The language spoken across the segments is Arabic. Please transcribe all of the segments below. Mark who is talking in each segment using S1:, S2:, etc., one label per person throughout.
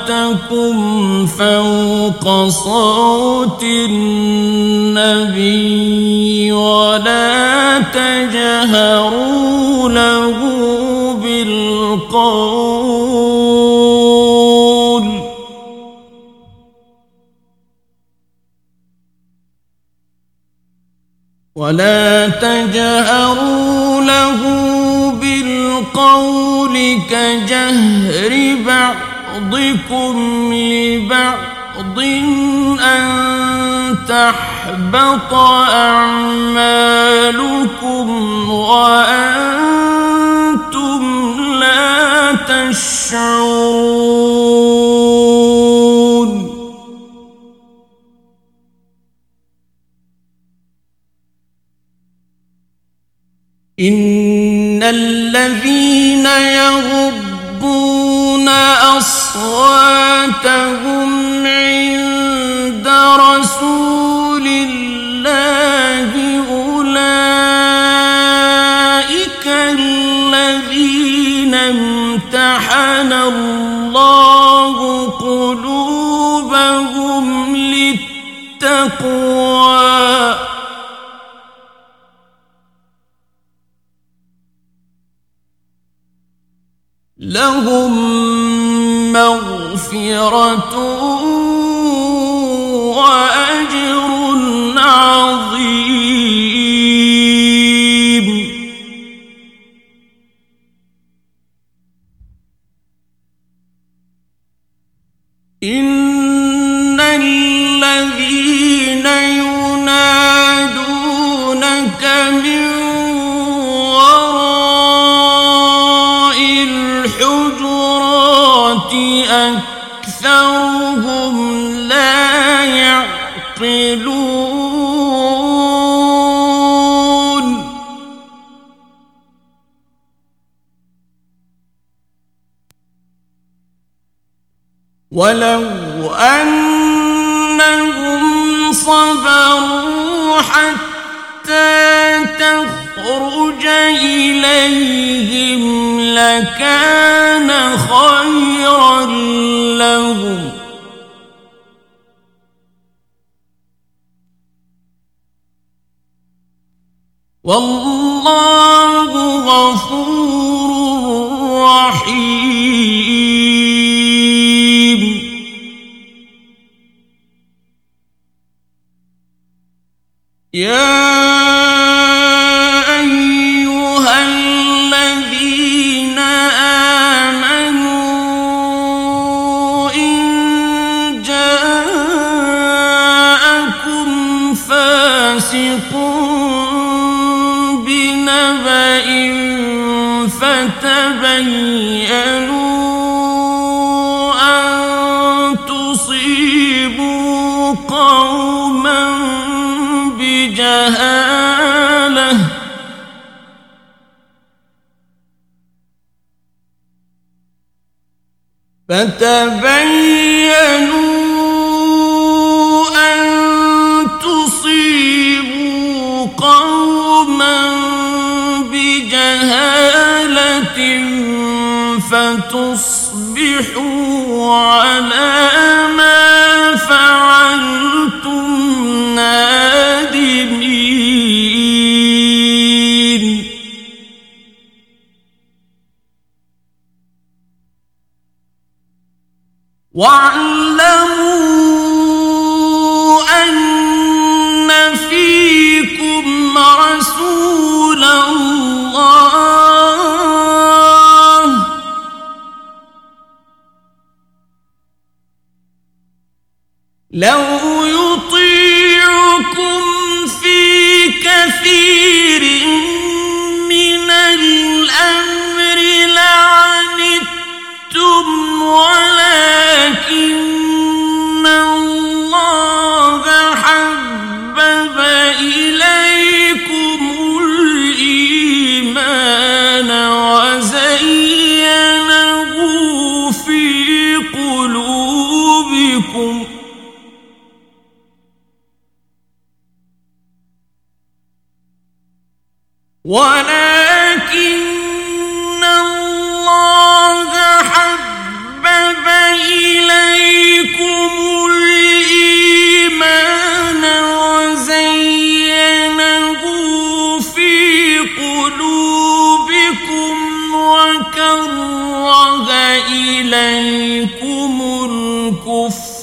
S1: أصواتكم فوق صوت النبي ولا تجهروا له بالقول. ولا تجهروا له بالقول كجهر بعضكم لبعض أن تحبط أعمالكم وأنتم لا تشعرون. إن الذين يغضون أصواتهم عند رسول الله أولئك الذين امتحن الله ولو أنهم صبروا حتى تخرج إليهم لكان خيرا لهم والله غفور رحيم يا أيها الذين آمنوا إن جاءكم فاسق بنبأ فتبينوا فتبينوا أن تصيبوا قوما بجهالة فتصبحوا على ما واعلموا أن فيكم رسول الله. لو يطيعكم في كثير من الأمر لعنتم ولا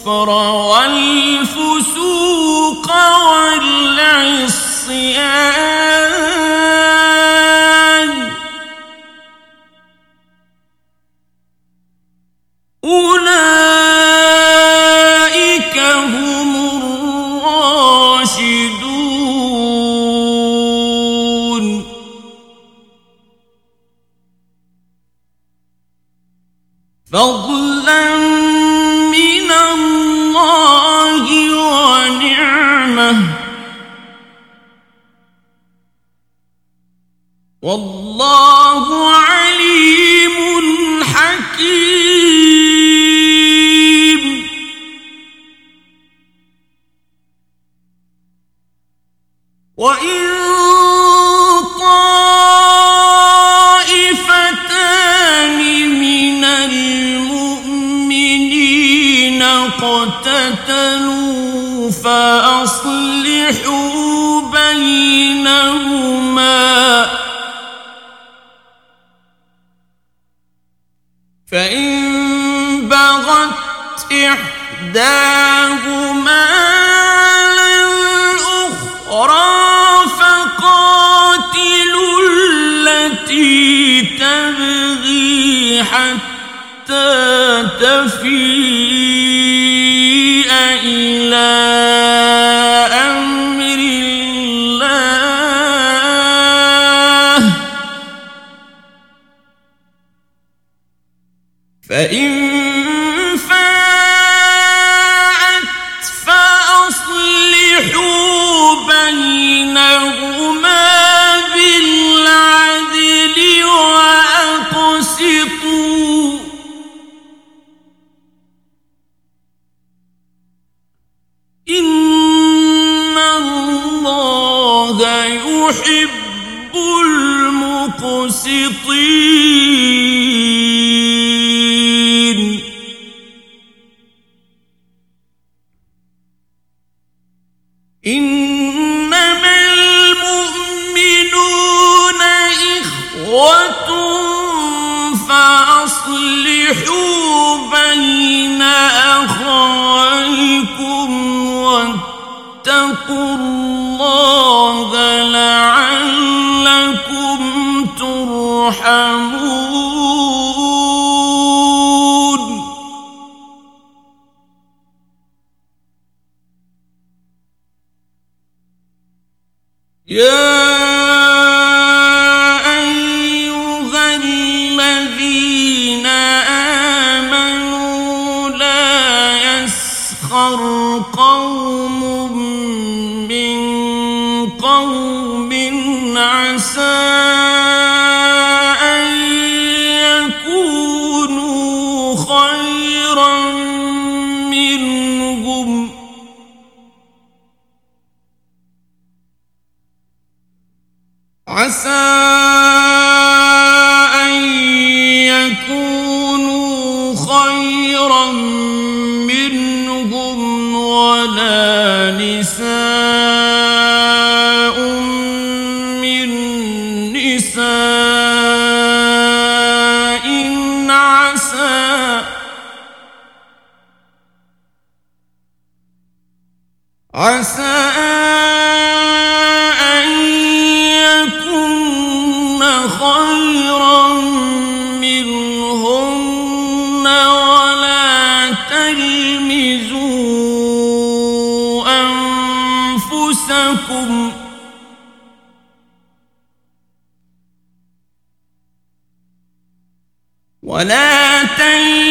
S1: الكفر والفسوق والعصيان. أولئك هم الراشدون. فضلا اقتتلوا فأصلحوا بينهما. فإن بغت إحداهما على الأخرى فقاتلوا التي تبغي حتى تفيء إن يحب المقسطين. ترحمون خيرا منهم. عسى عسى أن يكن خيرا منهن ولا تلمزوا أنفسكم. ولا تلمزوا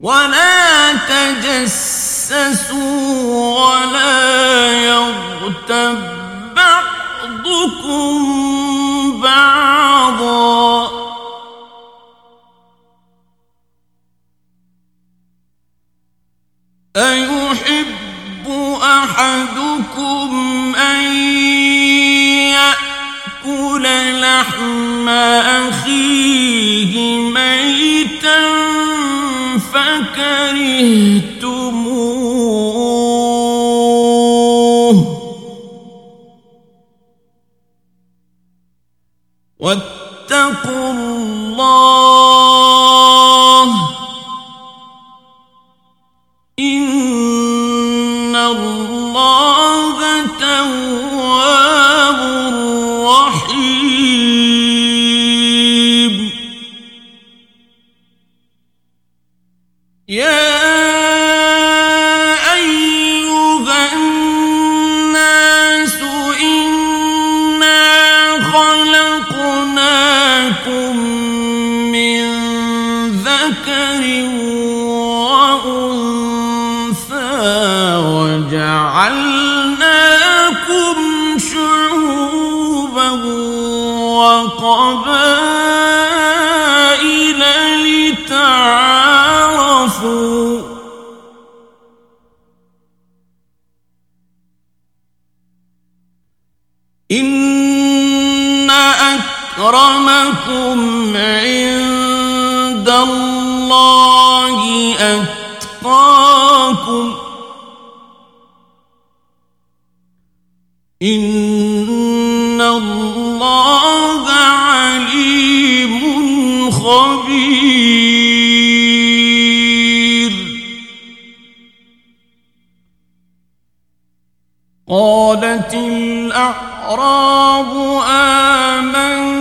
S1: ولا تجسسوا ولا يغتب بعضكم بعضا أيحب أحدكم أن يأكل لحم أخيه ميتا فكرهتموه أكرمكم عند الله أتقاكم إن الله عليم خبير. قالت الأعراب آمنا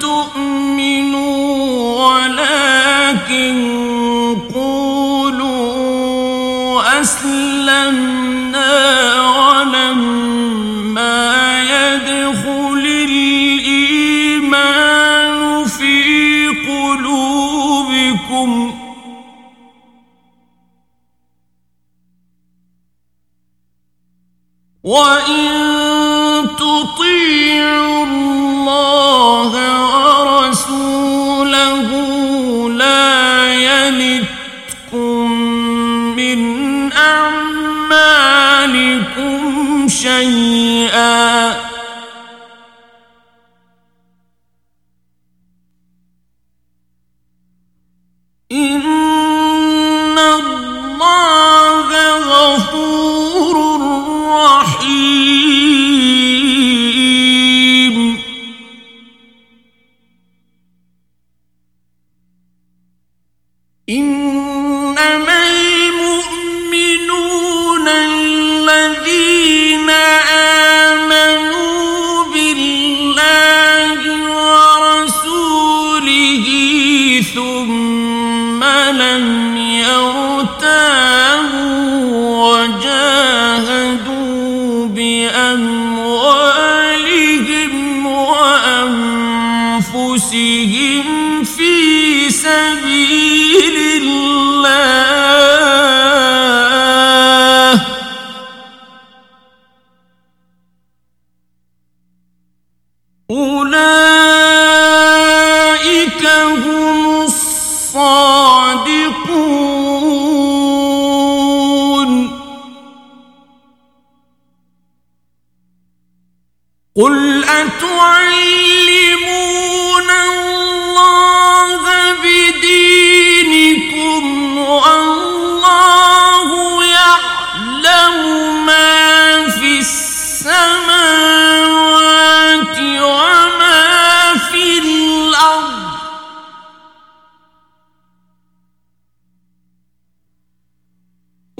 S1: تؤمنوا ولكن قولوا أسلمنا ولما يدخل الإيمان في قلوبكم وإن ورسوله لا يلتكم من أعمالكم شيئا. Amen.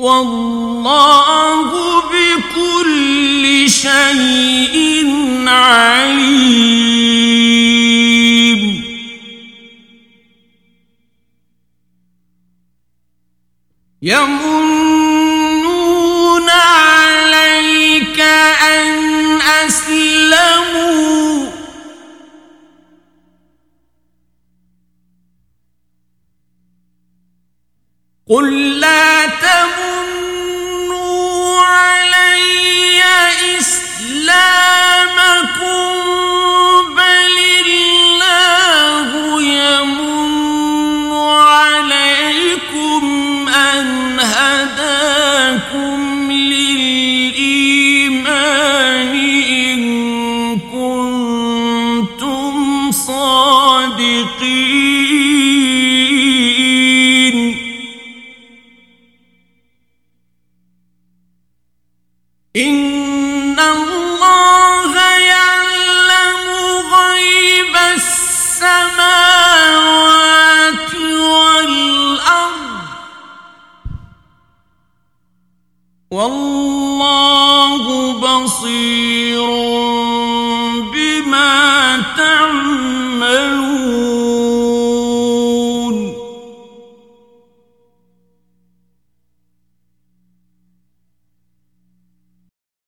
S1: والله بكل شيء عليم. يمنون عليك أن أسلموا. قل لا تمنوا